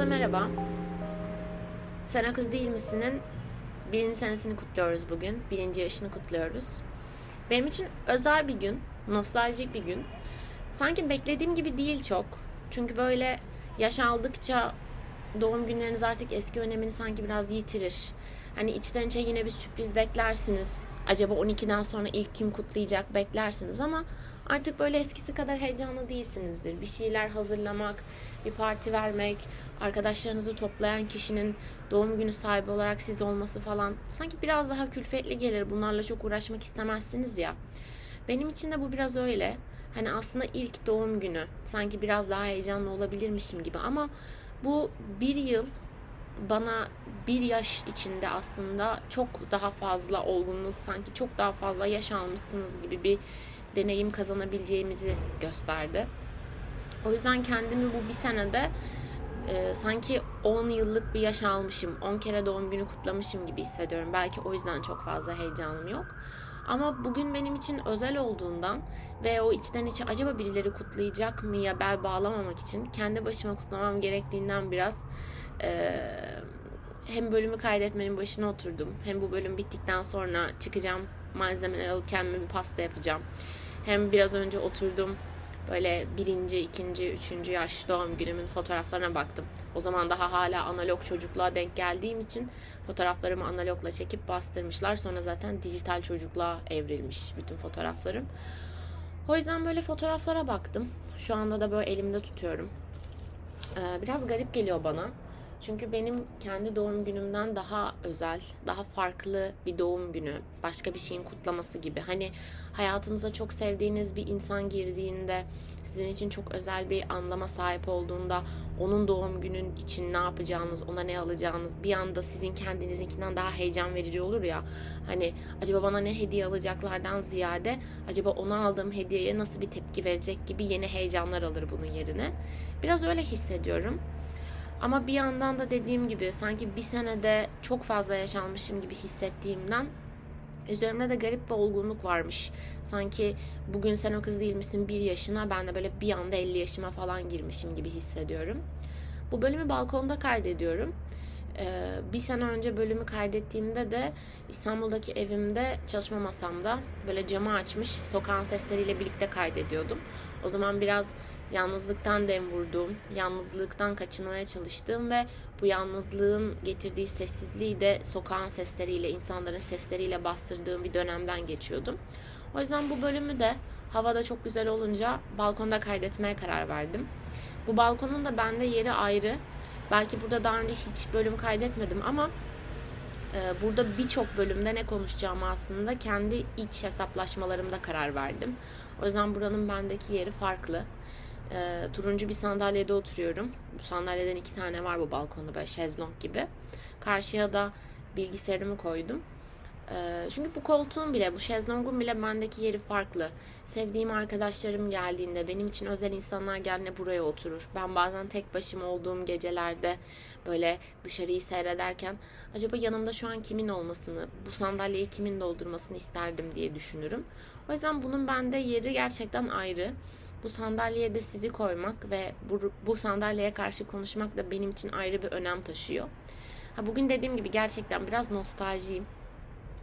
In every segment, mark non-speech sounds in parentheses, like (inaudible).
Herkese merhaba. Sen Kız Değil Misin'in birinci senesini kutluyoruz bugün. Birinci yaşını kutluyoruz. Benim için özel bir gün, nostaljik bir gün. Sanki beklediğim gibi değil çok. Çünkü böyle yaş aldıkça doğum günleriniz artık eski önemini sanki biraz yitirir. Hani içten içe yine bir sürpriz beklersiniz. Acaba 12'den sonra ilk kim kutlayacak beklersiniz ama artık böyle eskisi kadar heyecanlı değilsinizdir. Bir şeyler hazırlamak, bir parti vermek, arkadaşlarınızı toplayan kişinin doğum günü sahibi olarak siz olması falan sanki biraz daha külfetli gelir. Bunlarla çok uğraşmak istemezsiniz ya. Benim için de bu biraz öyle. Hani aslında ilk doğum günü sanki biraz daha heyecanlı olabilirmişim gibi ama bu bir yıl bana bir yaş içinde aslında çok daha fazla olgunluk sanki çok daha fazla yaş almışsınız gibi bir deneyim kazanabileceğimizi gösterdi. O yüzden kendimi bu bir senede e, sanki 10 yıllık bir yaş almışım, 10 kere doğum günü kutlamışım gibi hissediyorum. Belki o yüzden çok fazla heyecanım yok. Ama bugün benim için özel olduğundan ve o içten içe acaba birileri kutlayacak mı ya bel bağlamamak için kendi başıma kutlamam gerektiğinden biraz e, hem bölümü kaydetmenin başına oturdum. Hem bu bölüm bittikten sonra çıkacağım malzemeler alıp kendime bir pasta yapacağım. Hem biraz önce oturdum böyle birinci, ikinci, üçüncü yaş doğum günümün fotoğraflarına baktım. O zaman daha hala analog çocukluğa denk geldiğim için fotoğraflarımı analogla çekip bastırmışlar. Sonra zaten dijital çocukluğa evrilmiş bütün fotoğraflarım. O yüzden böyle fotoğraflara baktım. Şu anda da böyle elimde tutuyorum. Ee, biraz garip geliyor bana. Çünkü benim kendi doğum günümden daha özel, daha farklı bir doğum günü, başka bir şeyin kutlaması gibi. Hani hayatınıza çok sevdiğiniz bir insan girdiğinde, sizin için çok özel bir anlama sahip olduğunda, onun doğum günün için ne yapacağınız, ona ne alacağınız bir anda sizin kendinizinkinden daha heyecan verici olur ya. Hani acaba bana ne hediye alacaklardan ziyade acaba ona aldığım hediyeye nasıl bir tepki verecek gibi yeni heyecanlar alır bunun yerine. Biraz öyle hissediyorum. Ama bir yandan da dediğim gibi sanki bir senede çok fazla yaşanmışım gibi hissettiğimden üzerimde de garip bir olgunluk varmış. Sanki bugün sen o kız değil misin bir yaşına ben de böyle bir anda 50 yaşıma falan girmişim gibi hissediyorum. Bu bölümü balkonda kaydediyorum. Ee, bir sene önce bölümü kaydettiğimde de İstanbul'daki evimde çalışma masamda böyle camı açmış sokağın sesleriyle birlikte kaydediyordum. O zaman biraz yalnızlıktan dem vurduğum, yalnızlıktan kaçınmaya çalıştığım ve bu yalnızlığın getirdiği sessizliği de sokağın sesleriyle, insanların sesleriyle bastırdığım bir dönemden geçiyordum. O yüzden bu bölümü de havada çok güzel olunca balkonda kaydetmeye karar verdim. Bu balkonun da bende yeri ayrı. Belki burada daha önce hiç bölüm kaydetmedim ama burada birçok bölümde ne konuşacağımı aslında kendi iç hesaplaşmalarımda karar verdim. O yüzden buranın bendeki yeri farklı. E, turuncu bir sandalyede oturuyorum. Bu sandalyeden iki tane var bu balkonda böyle şezlong gibi. Karşıya da bilgisayarımı koydum. Ee, çünkü bu koltuğun bile, bu şezlongun bile bendeki yeri farklı. Sevdiğim arkadaşlarım geldiğinde, benim için özel insanlar geldiğinde buraya oturur. Ben bazen tek başıma olduğum gecelerde böyle dışarıyı seyrederken acaba yanımda şu an kimin olmasını, bu sandalyeyi kimin doldurmasını isterdim diye düşünürüm. O yüzden bunun bende yeri gerçekten ayrı. Bu sandalyeye de sizi koymak ve bu, bu sandalyeye karşı konuşmak da benim için ayrı bir önem taşıyor. Ha, bugün dediğim gibi gerçekten biraz nostaljiyim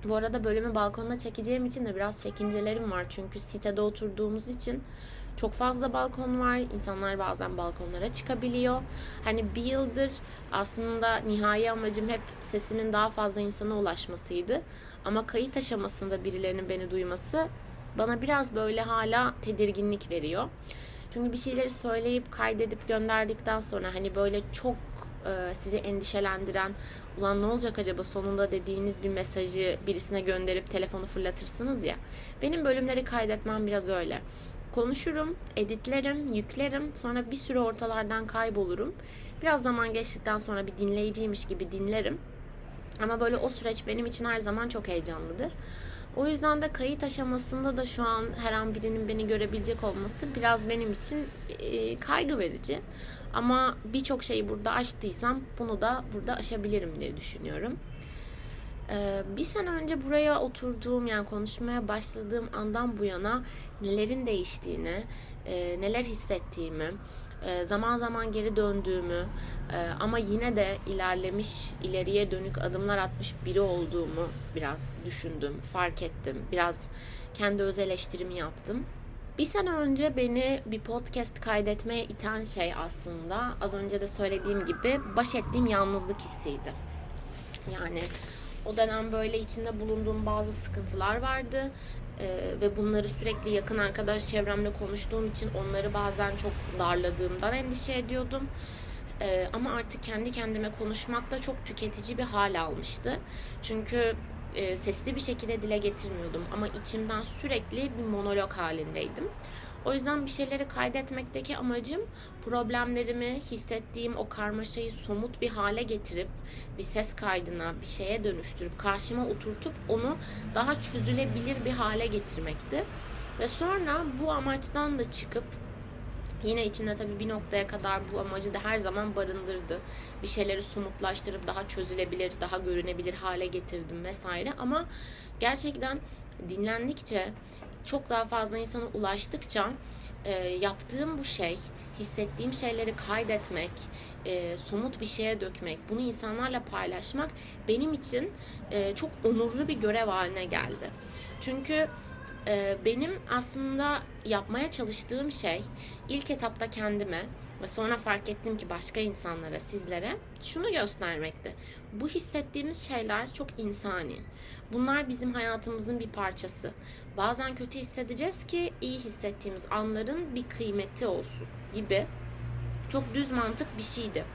bu arada bölümü balkonda çekeceğim için de biraz çekincelerim var. Çünkü sitede oturduğumuz için çok fazla balkon var. İnsanlar bazen balkonlara çıkabiliyor. Hani bir yıldır aslında nihai amacım hep sesimin daha fazla insana ulaşmasıydı. Ama kayıt aşamasında birilerinin beni duyması bana biraz böyle hala tedirginlik veriyor. Çünkü bir şeyleri söyleyip kaydedip gönderdikten sonra hani böyle çok e, sizi endişelendiren ulan ne olacak acaba sonunda dediğiniz bir mesajı birisine gönderip telefonu fırlatırsınız ya. Benim bölümleri kaydetmem biraz öyle. Konuşurum, editlerim, yüklerim, sonra bir süre ortalardan kaybolurum. Biraz zaman geçtikten sonra bir dinleyiciymiş gibi dinlerim. Ama böyle o süreç benim için her zaman çok heyecanlıdır. O yüzden de kayıt aşamasında da şu an her an birinin beni görebilecek olması biraz benim için e, kaygı verici. Ama birçok şeyi burada aştıysam bunu da burada aşabilirim diye düşünüyorum. Ee, bir sene önce buraya oturduğum yani konuşmaya başladığım andan bu yana nelerin değiştiğini, e, neler hissettiğimi, e, zaman zaman geri döndüğümü e, ama yine de ilerlemiş, ileriye dönük adımlar atmış biri olduğumu biraz düşündüm, fark ettim. Biraz kendi öz eleştirimi yaptım. Bir sene önce beni bir podcast kaydetmeye iten şey aslında az önce de söylediğim gibi baş ettiğim yalnızlık hissiydi. Yani o dönem böyle içinde bulunduğum bazı sıkıntılar vardı. Ee, ve bunları sürekli yakın arkadaş çevremle konuştuğum için onları bazen çok darladığımdan endişe ediyordum. Ee, ama artık kendi kendime konuşmak da çok tüketici bir hal almıştı. Çünkü e, sesli bir şekilde dile getirmiyordum ama içimden sürekli bir monolog halindeydim. O yüzden bir şeyleri kaydetmekteki amacım problemlerimi, hissettiğim o karmaşayı somut bir hale getirip bir ses kaydına, bir şeye dönüştürüp karşıma oturtup onu daha çözülebilir bir hale getirmekti. Ve sonra bu amaçtan da çıkıp Yine içinde tabii bir noktaya kadar bu amacı da her zaman barındırdı. Bir şeyleri somutlaştırıp daha çözülebilir, daha görünebilir hale getirdim vesaire. Ama gerçekten dinlendikçe, çok daha fazla insana ulaştıkça e, yaptığım bu şey, hissettiğim şeyleri kaydetmek, e, somut bir şeye dökmek, bunu insanlarla paylaşmak benim için e, çok onurlu bir görev haline geldi. Çünkü benim aslında yapmaya çalıştığım şey ilk etapta kendime ve sonra fark ettim ki başka insanlara, sizlere şunu göstermekti. Bu hissettiğimiz şeyler çok insani. Bunlar bizim hayatımızın bir parçası. Bazen kötü hissedeceğiz ki iyi hissettiğimiz anların bir kıymeti olsun gibi çok düz mantık bir şeydi.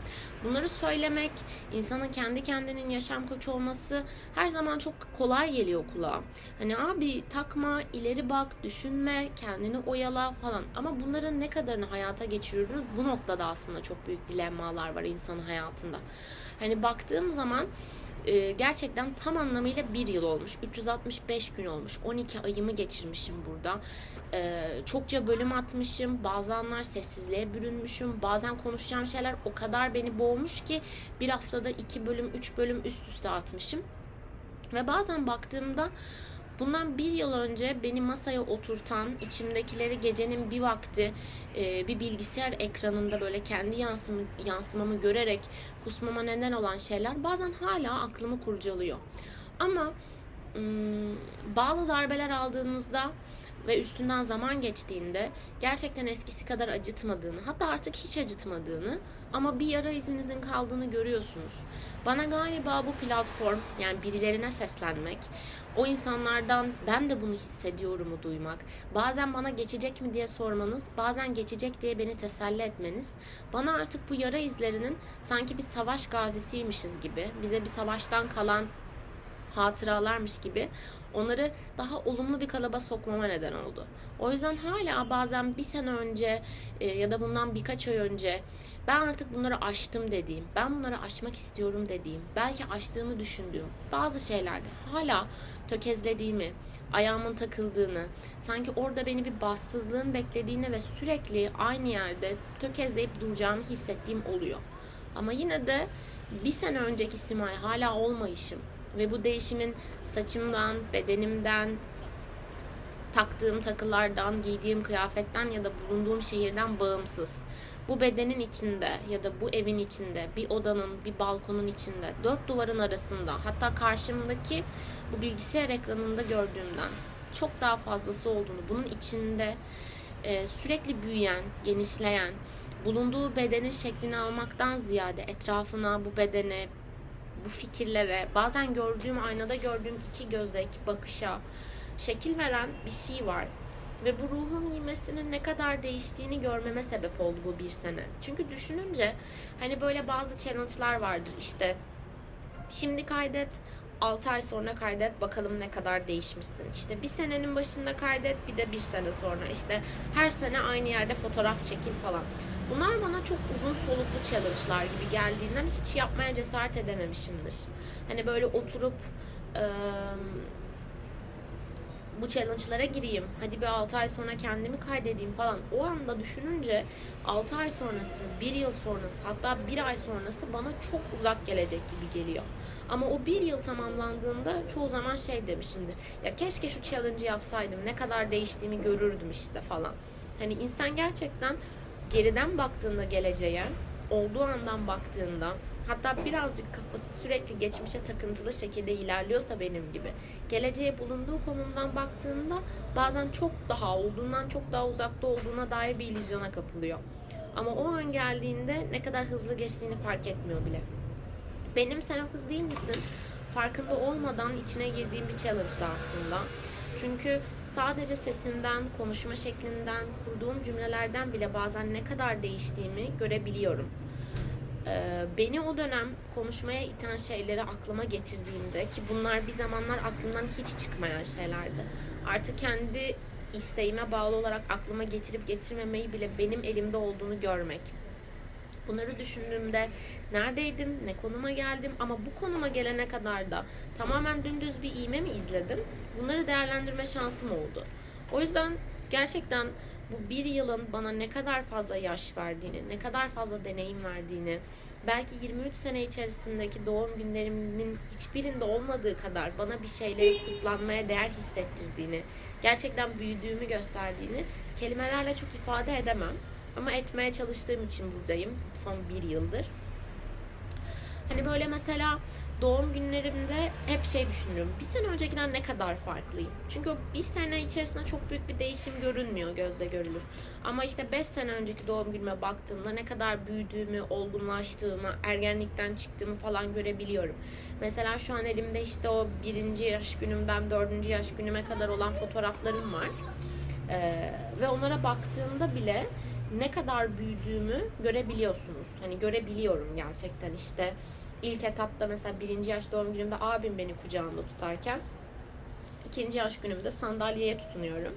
Bunları söylemek, insanın kendi kendinin yaşam koçu olması her zaman çok kolay geliyor kulağa. Hani abi takma, ileri bak, düşünme, kendini oyala falan. Ama bunların ne kadarını hayata geçiriyoruz bu noktada aslında çok büyük dilemmalar var insanın hayatında. Hani baktığım zaman e, gerçekten tam anlamıyla bir yıl olmuş. 365 gün olmuş. 12 ayımı geçirmişim burada. E, çokça bölüm atmışım. Bazı anlar sessizliğe bürünmüşüm. Bazen konuşacağım şeyler o kadar beni boğmuş ki bir haftada 2 bölüm, 3 bölüm üst üste atmışım. Ve bazen baktığımda Bundan bir yıl önce beni masaya oturtan, içimdekileri gecenin bir vakti e, bir bilgisayar ekranında böyle kendi yansımı, yansımamı görerek kusmama neden olan şeyler bazen hala aklımı kurcalıyor. Ama bazı darbeler aldığınızda ve üstünden zaman geçtiğinde gerçekten eskisi kadar acıtmadığını, hatta artık hiç acıtmadığını ama bir yara izinizin kaldığını görüyorsunuz. Bana galiba bu platform yani birilerine seslenmek, o insanlardan ben de bunu hissediyorumu duymak, bazen bana geçecek mi diye sormanız, bazen geçecek diye beni teselli etmeniz, bana artık bu yara izlerinin sanki bir savaş gazisiymişiz gibi, bize bir savaştan kalan hatıralarmış gibi onları daha olumlu bir kalaba sokmama neden oldu. O yüzden hala bazen bir sene önce e, ya da bundan birkaç ay önce ben artık bunları aştım dediğim, ben bunları aşmak istiyorum dediğim, belki aştığımı düşündüğüm bazı şeylerde hala tökezlediğimi, ayağımın takıldığını, sanki orada beni bir bassızlığın beklediğini ve sürekli aynı yerde tökezleyip duracağımı hissettiğim oluyor. Ama yine de bir sene önceki Simay hala olmayışım ve bu değişimin saçımdan, bedenimden, taktığım takılardan, giydiğim kıyafetten ya da bulunduğum şehirden bağımsız. Bu bedenin içinde ya da bu evin içinde, bir odanın, bir balkonun içinde, dört duvarın arasında, hatta karşımdaki bu bilgisayar ekranında gördüğümden çok daha fazlası olduğunu, bunun içinde e, sürekli büyüyen, genişleyen, bulunduğu bedenin şeklini almaktan ziyade etrafına, bu bedene, bu fikirlere, bazen gördüğüm aynada gördüğüm iki gözek, bakışa şekil veren bir şey var. Ve bu ruhun yemesinin ne kadar değiştiğini görmeme sebep oldu bu bir sene. Çünkü düşününce hani böyle bazı challenge'lar vardır işte. Şimdi kaydet, 6 ay sonra kaydet bakalım ne kadar değişmişsin. İşte bir senenin başında kaydet bir de bir sene sonra. işte her sene aynı yerde fotoğraf çekil falan. Bunlar bana çok uzun soluklu challenge'lar gibi geldiğinden hiç yapmaya cesaret edememişimdir. Hani böyle oturup ıı, bu challenge'lara gireyim. Hadi bir 6 ay sonra kendimi kaydedeyim falan. O anda düşününce 6 ay sonrası, 1 yıl sonrası hatta 1 ay sonrası bana çok uzak gelecek gibi geliyor. Ama o 1 yıl tamamlandığında çoğu zaman şey demişimdir. Ya keşke şu challenge'ı yapsaydım. Ne kadar değiştiğimi görürdüm işte falan. Hani insan gerçekten geriden baktığında geleceğe, olduğu andan baktığında hatta birazcık kafası sürekli geçmişe takıntılı şekilde ilerliyorsa benim gibi geleceğe bulunduğu konumdan baktığında bazen çok daha olduğundan çok daha uzakta olduğuna dair bir illüzyona kapılıyor. Ama o an geldiğinde ne kadar hızlı geçtiğini fark etmiyor bile. Benim sen o kız değil misin? Farkında olmadan içine girdiğim bir challenge'dı aslında. Çünkü sadece sesimden, konuşma şeklinden, kurduğum cümlelerden bile bazen ne kadar değiştiğimi görebiliyorum. Ee, beni o dönem konuşmaya iten şeyleri aklıma getirdiğimde ki bunlar bir zamanlar aklımdan hiç çıkmayan şeylerdi. Artık kendi isteğime bağlı olarak aklıma getirip getirmemeyi bile benim elimde olduğunu görmek. Bunları düşündüğümde neredeydim, ne konuma geldim ama bu konuma gelene kadar da tamamen dümdüz bir iğme mi izledim? Bunları değerlendirme şansım oldu. O yüzden gerçekten bu bir yılın bana ne kadar fazla yaş verdiğini, ne kadar fazla deneyim verdiğini, belki 23 sene içerisindeki doğum günlerimin hiçbirinde olmadığı kadar bana bir şeyleri kutlanmaya değer hissettirdiğini, gerçekten büyüdüğümü gösterdiğini kelimelerle çok ifade edemem. Ama etmeye çalıştığım için buradayım son bir yıldır. Hani böyle mesela doğum günlerimde hep şey düşünüyorum. Bir sene öncekiden ne kadar farklıyım? Çünkü o bir sene içerisinde çok büyük bir değişim görünmüyor, gözle görülür. Ama işte beş sene önceki doğum günüme baktığımda ne kadar büyüdüğümü, olgunlaştığımı, ergenlikten çıktığımı falan görebiliyorum. Mesela şu an elimde işte o birinci yaş günümden dördüncü yaş günüme kadar olan fotoğraflarım var. Ee, ve onlara baktığımda bile ne kadar büyüdüğümü görebiliyorsunuz. Hani görebiliyorum gerçekten işte ilk etapta mesela birinci yaş doğum günümde abim beni kucağında tutarken ikinci yaş günümde sandalyeye tutunuyorum.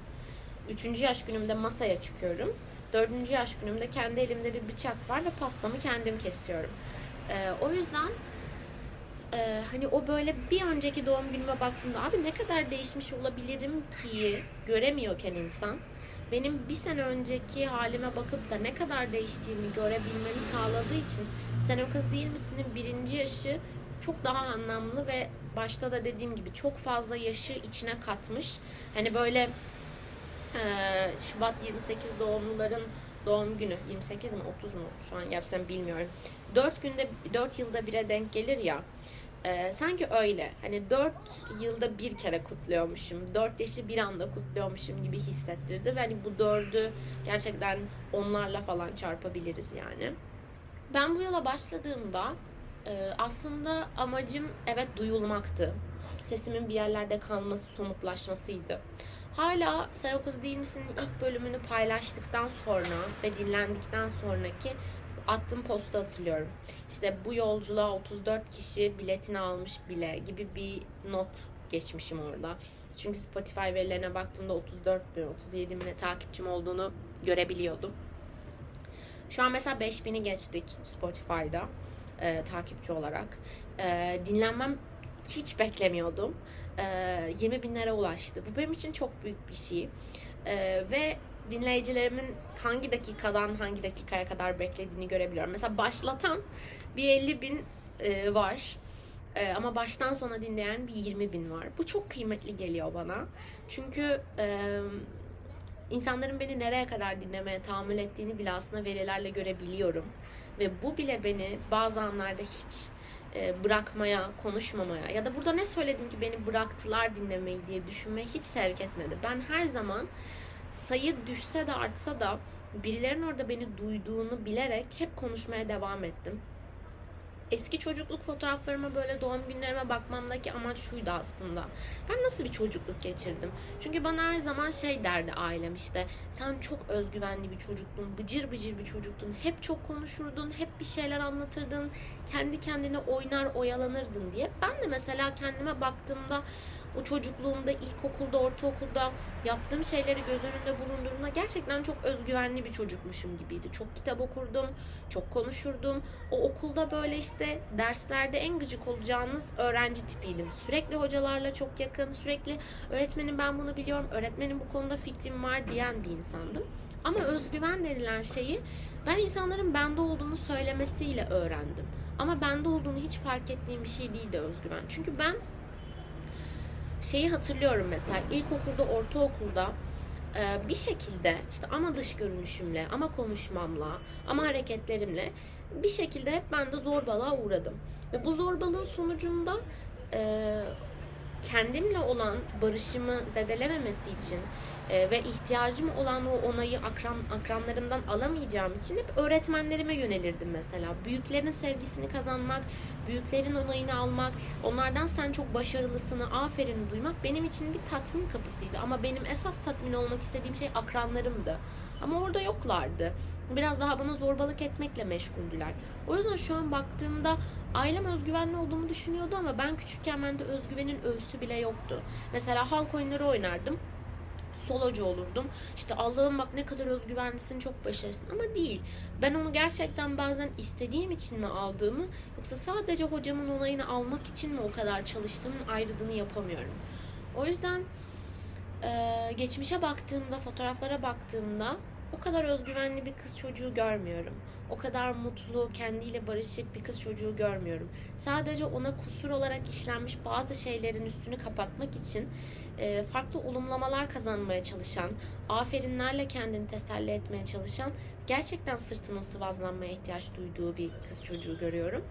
Üçüncü yaş günümde masaya çıkıyorum. Dördüncü yaş günümde kendi elimde bir bıçak var ve pastamı kendim kesiyorum. Ee, o yüzden e, hani o böyle bir önceki doğum günüme baktığımda abi ne kadar değişmiş olabilirim ki göremiyorken insan benim bir sene önceki halime bakıp da ne kadar değiştiğimi görebilmemi sağladığı için Sen o kız değil misin'in birinci yaşı çok daha anlamlı ve başta da dediğim gibi çok fazla yaşı içine katmış. Hani böyle e, Şubat 28 doğumluların doğum günü 28 mi 30 mu şu an gerçekten bilmiyorum. 4 günde 4 yılda bire denk gelir ya. Ee, sanki öyle. Hani 4 yılda bir kere kutluyormuşum. 4 yaşı bir anda kutluyormuşum gibi hissettirdi. Ve hani bu dördü gerçekten onlarla falan çarpabiliriz yani. Ben bu yola başladığımda e, aslında amacım evet duyulmaktı. Sesimin bir yerlerde kalması, somutlaşmasıydı. Hala Sen o kız değil misin ilk bölümünü paylaştıktan sonra ve dinlendikten sonraki attığım postu hatırlıyorum. İşte bu yolculuğa 34 kişi biletini almış bile gibi bir not geçmişim orada. Çünkü Spotify verilerine baktığımda 34 bin, 37 bin takipçim olduğunu görebiliyordum. Şu an mesela 5000'i geçtik Spotify'da e, takipçi olarak. E, dinlenmem hiç beklemiyordum. E, 20 binlere ulaştı. Bu benim için çok büyük bir şey. E, ve dinleyicilerimin hangi dakikadan hangi dakikaya kadar beklediğini görebiliyorum. Mesela başlatan bir 50 bin e, var. E, ama baştan sona dinleyen bir 20 bin var. Bu çok kıymetli geliyor bana. Çünkü e, insanların beni nereye kadar dinlemeye tahammül ettiğini bile aslında verilerle görebiliyorum. Ve bu bile beni bazı anlarda hiç e, bırakmaya, konuşmamaya ya da burada ne söyledim ki beni bıraktılar dinlemeyi diye düşünmeye hiç sevk etmedi. Ben her zaman sayı düşse de artsa da birilerinin orada beni duyduğunu bilerek hep konuşmaya devam ettim. Eski çocukluk fotoğraflarıma böyle doğum günlerime bakmamdaki amaç şuydu aslında. Ben nasıl bir çocukluk geçirdim? Çünkü bana her zaman şey derdi ailem işte. Sen çok özgüvenli bir çocuktun, bıcır bıcır bir çocuktun. Hep çok konuşurdun, hep bir şeyler anlatırdın. Kendi kendine oynar, oyalanırdın diye. Ben de mesela kendime baktığımda o çocukluğumda, ilkokulda, ortaokulda yaptığım şeyleri göz önünde bulundurduğumda gerçekten çok özgüvenli bir çocukmuşum gibiydi. Çok kitap okurdum, çok konuşurdum. O okulda böyle işte derslerde en gıcık olacağınız öğrenci tipiydim. Sürekli hocalarla çok yakın, sürekli öğretmenim ben bunu biliyorum, öğretmenim bu konuda fikrim var diyen bir insandım. Ama özgüven denilen şeyi ben insanların bende olduğunu söylemesiyle öğrendim. Ama bende olduğunu hiç fark ettiğim bir şey değildi özgüven. Çünkü ben şeyi hatırlıyorum mesela ilkokulda, ortaokulda e, bir şekilde işte ama dış görünüşümle ama konuşmamla ama hareketlerimle bir şekilde hep ben de zorbalığa uğradım. Ve bu zorbalığın sonucunda e, kendimle olan barışımı zedelememesi için e, ve ihtiyacım olan o onayı akran, akranlarımdan alamayacağım için hep öğretmenlerime yönelirdim mesela. Büyüklerin sevgisini kazanmak, büyüklerin onayını almak, onlardan sen çok başarılısını, aferin duymak benim için bir tatmin kapısıydı. Ama benim esas tatmin olmak istediğim şey akranlarımdı. Ama orada yoklardı. Biraz daha bana zorbalık etmekle meşguldüler. O yüzden şu an baktığımda ailem özgüvenli olduğumu düşünüyordu ama ben küçükken bende özgüvenin öğüsü bile yoktu. Mesela halk oyunları oynardım solocu olurdum. İşte Allah'ım bak ne kadar özgüvenlisin çok başarısın ama değil. Ben onu gerçekten bazen istediğim için mi aldığımı yoksa sadece hocamın onayını almak için mi o kadar çalıştığımın ayrıdığını yapamıyorum. O yüzden e, geçmişe baktığımda, fotoğraflara baktığımda o kadar özgüvenli bir kız çocuğu görmüyorum. O kadar mutlu, kendiyle barışık bir kız çocuğu görmüyorum. Sadece ona kusur olarak işlenmiş bazı şeylerin üstünü kapatmak için e, farklı olumlamalar kazanmaya çalışan, aferinlerle kendini teselli etmeye çalışan, gerçekten sırtının sıvazlanmaya ihtiyaç duyduğu bir kız çocuğu görüyorum.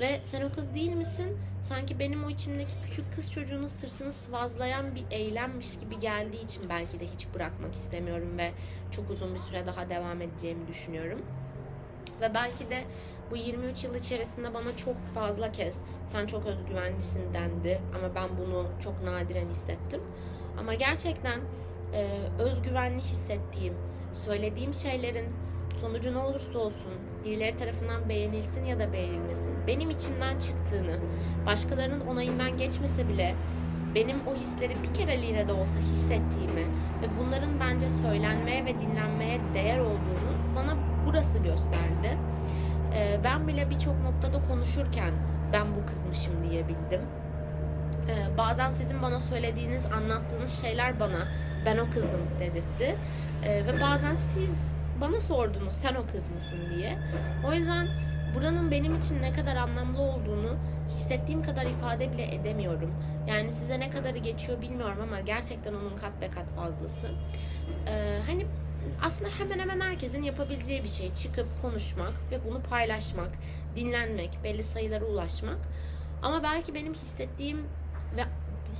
Ve sen o kız değil misin? Sanki benim o içimdeki küçük kız çocuğunun sırtını sıvazlayan bir eylemmiş gibi geldiği için belki de hiç bırakmak istemiyorum ve çok uzun bir süre daha devam edeceğimi düşünüyorum. Ve belki de bu 23 yıl içerisinde bana çok fazla kez sen çok özgüvenlisin dendi ama ben bunu çok nadiren hissettim. Ama gerçekten e, özgüvenli hissettiğim, söylediğim şeylerin sonucu ne olursa olsun birileri tarafından beğenilsin ya da beğenilmesin benim içimden çıktığını, başkalarının onayından geçmese bile benim o hisleri bir kereliğine de olsa hissettiğimi ve bunların bence söylenmeye ve dinlenmeye değer olduğunu bana burası gösterdi. Ee, ben bile birçok noktada konuşurken ben bu kızmışım diyebildim. Ee, bazen sizin bana söylediğiniz, anlattığınız şeyler bana ben o kızım dedirtti. Ee, ve bazen siz bana sordunuz sen o kız mısın diye. O yüzden buranın benim için ne kadar anlamlı olduğunu hissettiğim kadar ifade bile edemiyorum. Yani size ne kadarı geçiyor bilmiyorum ama gerçekten onun kat be kat fazlası. Ee, hani aslında hemen hemen herkesin yapabileceği bir şey. Çıkıp konuşmak ve bunu paylaşmak, dinlenmek, belli sayılara ulaşmak. Ama belki benim hissettiğim ve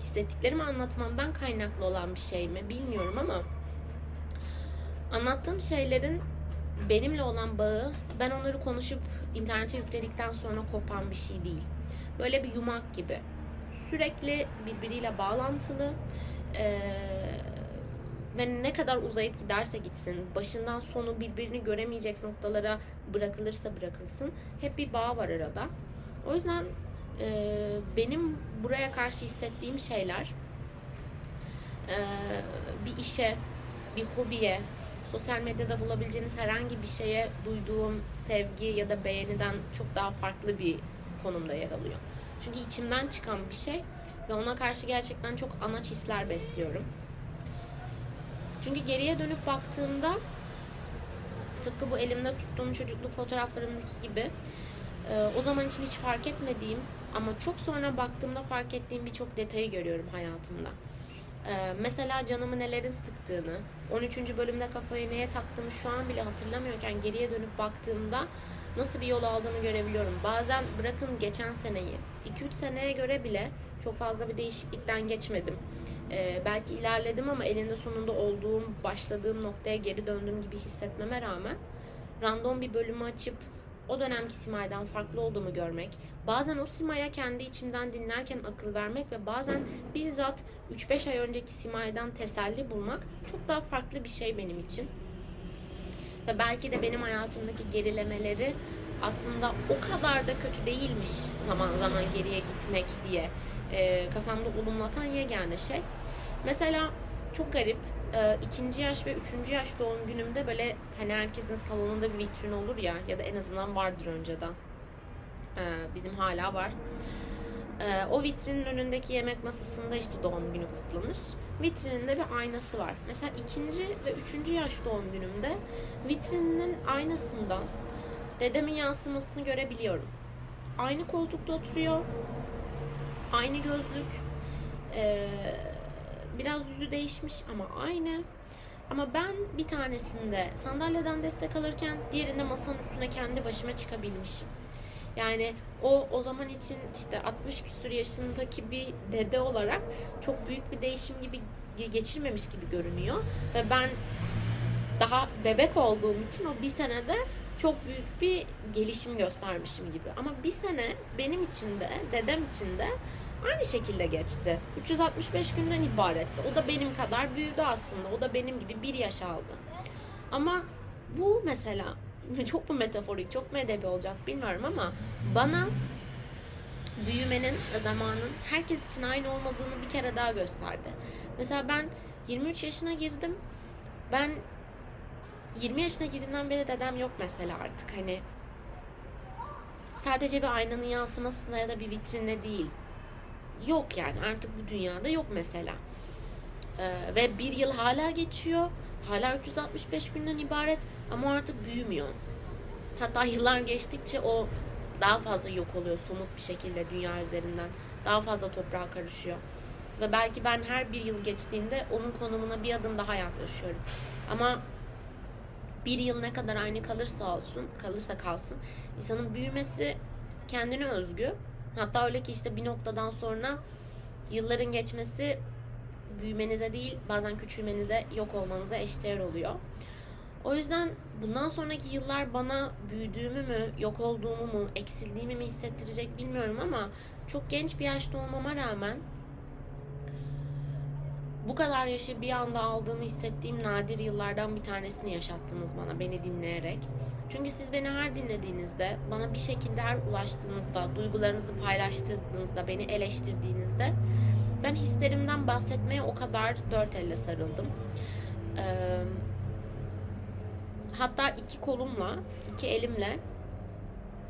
hissettiklerimi anlatmamdan kaynaklı olan bir şey mi bilmiyorum ama anlattığım şeylerin benimle olan bağı ben onları konuşup internete yükledikten sonra kopan bir şey değil. Böyle bir yumak gibi. Sürekli birbiriyle bağlantılı. Ee, ve ne kadar uzayıp giderse gitsin, başından sonu birbirini göremeyecek noktalara bırakılırsa bırakılsın, hep bir bağ var arada. O yüzden e, benim buraya karşı hissettiğim şeyler e, bir işe, bir hobiye, sosyal medyada bulabileceğiniz herhangi bir şeye duyduğum sevgi ya da beğeniden çok daha farklı bir konumda yer alıyor. Çünkü içimden çıkan bir şey ve ona karşı gerçekten çok anaç hisler besliyorum. Çünkü geriye dönüp baktığımda tıpkı bu elimde tuttuğum çocukluk fotoğraflarımdaki gibi e, o zaman için hiç fark etmediğim ama çok sonra baktığımda fark ettiğim birçok detayı görüyorum hayatımda. E, mesela canımı nelerin sıktığını, 13. bölümde kafayı neye taktığımı şu an bile hatırlamıyorken geriye dönüp baktığımda nasıl bir yol aldığını görebiliyorum. Bazen bırakın geçen seneyi, 2-3 seneye göre bile çok fazla bir değişiklikten geçmedim. Ee, belki ilerledim ama elinde sonunda olduğum, başladığım noktaya geri döndüğüm gibi hissetmeme rağmen random bir bölümü açıp o dönemki Simay'dan farklı olduğumu görmek, bazen o Simay'a kendi içimden dinlerken akıl vermek ve bazen bizzat 3-5 ay önceki Simay'dan teselli bulmak çok daha farklı bir şey benim için. Ve belki de benim hayatımdaki gerilemeleri aslında o kadar da kötü değilmiş zaman zaman geriye gitmek diye e, kafamda olumlatan yegane şey. Mesela çok garip e, ikinci yaş ve üçüncü yaş doğum günümde böyle hani herkesin salonunda bir vitrin olur ya ya da en azından vardır önceden. E, bizim hala var. E, o vitrinin önündeki yemek masasında işte doğum günü kutlanır. Vitrininde bir aynası var. Mesela ikinci ve üçüncü yaş doğum günümde vitrininin aynasından dedemin yansımasını görebiliyorum. Aynı koltukta oturuyor. Aynı gözlük. Ee, biraz yüzü değişmiş ama aynı. Ama ben bir tanesinde sandalyeden destek alırken diğerinde masanın üstüne kendi başıma çıkabilmişim. Yani o o zaman için işte 60 küsur yaşındaki bir dede olarak çok büyük bir değişim gibi geçirmemiş gibi görünüyor. Ve ben daha bebek olduğum için o bir senede çok büyük bir gelişim göstermişim gibi. Ama bir sene benim için de dedem için de aynı şekilde geçti. 365 günden ibaretti. O da benim kadar büyüdü aslında. O da benim gibi bir yaş aldı. Ama bu mesela çok mu metaforik, çok mu edebi olacak bilmiyorum ama bana büyümenin zamanın herkes için aynı olmadığını bir kere daha gösterdi. Mesela ben 23 yaşına girdim. Ben 20 yaşına girdiğimden beri dedem yok mesela artık. Hani sadece bir aynanın yansımasında ya da bir vitrinde değil. Yok yani artık bu dünyada yok mesela. Ee, ve bir yıl hala geçiyor. Hala 365 günden ibaret ama artık büyümüyor. Hatta yıllar geçtikçe o daha fazla yok oluyor somut bir şekilde dünya üzerinden. Daha fazla toprağa karışıyor. Ve belki ben her bir yıl geçtiğinde onun konumuna bir adım daha yaklaşıyorum. Ama bir yıl ne kadar aynı kalırsa olsun, kalırsa kalsın, insanın büyümesi kendine özgü. Hatta öyle ki işte bir noktadan sonra yılların geçmesi büyümenize değil, bazen küçülmenize, yok olmanıza eşdeğer oluyor. O yüzden bundan sonraki yıllar bana büyüdüğümü mü, yok olduğumu mu, eksildiğimi mi hissettirecek bilmiyorum ama çok genç bir yaşta olmama rağmen bu kadar yaşı bir anda aldığımı hissettiğim nadir yıllardan bir tanesini yaşattınız bana beni dinleyerek. Çünkü siz beni her dinlediğinizde, bana bir şekilde her ulaştığınızda, duygularınızı paylaştığınızda, beni eleştirdiğinizde ben hislerimden bahsetmeye o kadar dört elle sarıldım. Ee, hatta iki kolumla, iki elimle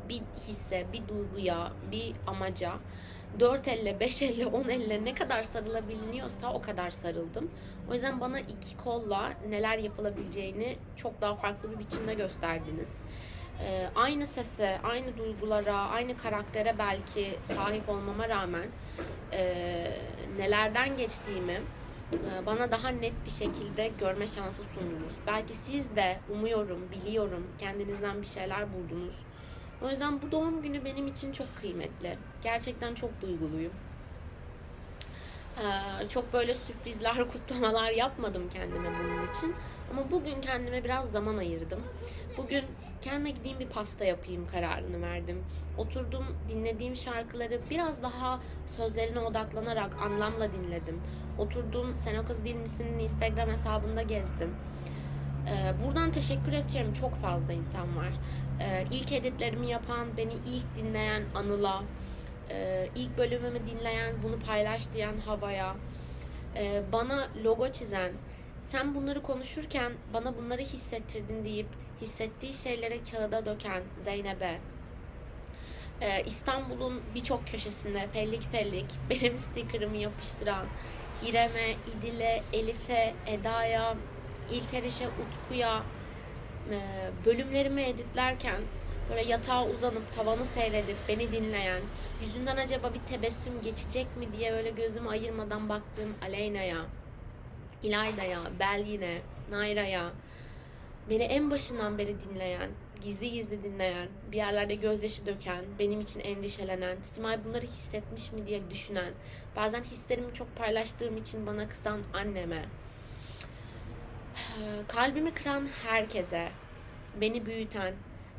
bir hisse, bir duyguya, bir amaca dört elle, beş elle, on elle ne kadar sarılabiliyorsa o kadar sarıldım. O yüzden bana iki kolla neler yapılabileceğini çok daha farklı bir biçimde gösterdiniz. Ee, aynı sese, aynı duygulara, aynı karaktere belki sahip olmama rağmen e, nelerden geçtiğimi e, bana daha net bir şekilde görme şansı sundunuz. Belki siz de umuyorum, biliyorum kendinizden bir şeyler buldunuz. O yüzden bu doğum günü benim için çok kıymetli. Gerçekten çok duyguluyum. Ee, çok böyle sürprizler, (laughs) kutlamalar yapmadım kendime bunun için. Ama bugün kendime biraz zaman ayırdım. Bugün kendime gideyim bir pasta yapayım kararını verdim. Oturdum dinlediğim şarkıları biraz daha sözlerine odaklanarak anlamla dinledim. Oturdum Sen o kız değil misin'in Instagram hesabında gezdim. Ee, buradan teşekkür edeceğim çok fazla insan var. Ee, ilk editlerimi yapan, beni ilk dinleyen Anıl'a, e, ilk bölümümü dinleyen, bunu paylaş diyen Hava'ya, e, bana logo çizen, sen bunları konuşurken bana bunları hissettirdin deyip hissettiği şeylere kağıda döken Zeynep'e, e, İstanbul'un birçok köşesinde fellik fellik benim stikerimi yapıştıran İrem'e, İdil'e, Elif'e, Eda'ya, İlteriş'e, Utku'ya, bölümlerimi editlerken böyle yatağa uzanıp tavanı seyredip beni dinleyen, yüzünden acaba bir tebessüm geçecek mi diye böyle gözümü ayırmadan baktığım Aleyna'ya, İlayda'ya, Belgin'e, Nayra'ya, beni en başından beri dinleyen, gizli gizli dinleyen, bir yerlerde gözyaşı döken, benim için endişelenen, Simay bunları hissetmiş mi? diye düşünen, bazen hislerimi çok paylaştığım için bana kızan anneme, kalbimi kıran herkese, beni büyüten,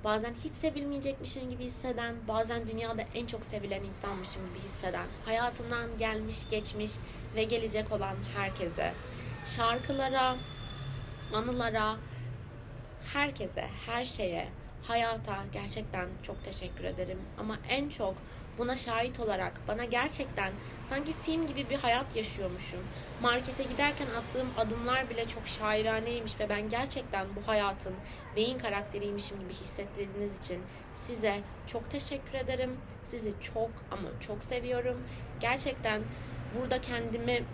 bazen hiç sevilmeyecekmişim gibi hisseden, bazen dünyada en çok sevilen insanmışım gibi hisseden, hayatımdan gelmiş, geçmiş ve gelecek olan herkese, şarkılara, anılara, herkese, her şeye, hayata gerçekten çok teşekkür ederim. Ama en çok buna şahit olarak bana gerçekten sanki film gibi bir hayat yaşıyormuşum. Markete giderken attığım adımlar bile çok şairaneymiş ve ben gerçekten bu hayatın beyin karakteriymişim gibi hissettirdiğiniz için size çok teşekkür ederim. Sizi çok ama çok seviyorum. Gerçekten burada kendimi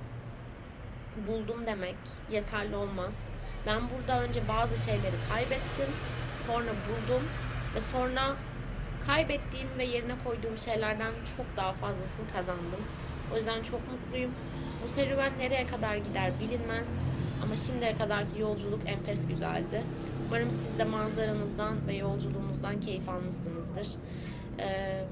buldum demek yeterli olmaz. Ben burada önce bazı şeyleri kaybettim, sonra buldum ve sonra kaybettiğim ve yerine koyduğum şeylerden çok daha fazlasını kazandım. O yüzden çok mutluyum. Bu serüven nereye kadar gider bilinmez. Ama şimdiye kadarki yolculuk enfes güzeldi. Umarım siz de manzaranızdan ve yolculuğumuzdan keyif almışsınızdır. Ee,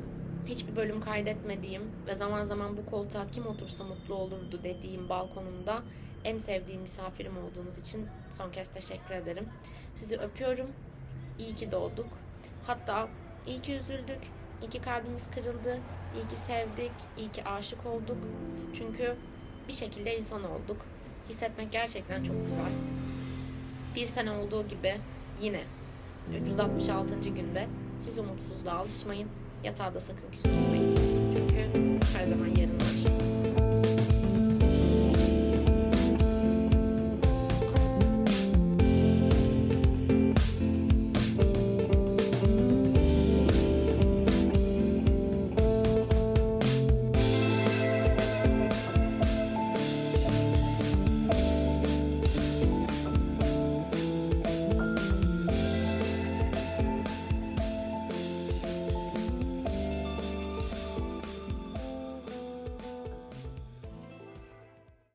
hiçbir bölüm kaydetmediğim ve zaman zaman bu koltuğa kim otursa mutlu olurdu dediğim balkonumda en sevdiğim misafirim olduğunuz için son kez teşekkür ederim. Sizi öpüyorum. İyi ki doğduk. Hatta iyi ki üzüldük. İyi ki kalbimiz kırıldı. İyi ki sevdik. İyi ki aşık olduk. Çünkü bir şekilde insan olduk. Hissetmek gerçekten çok güzel. Bir sene olduğu gibi yine 366. günde siz umutsuzluğa alışmayın. Yatağa da sakın küskürmeyin. Çünkü her zaman yarın var.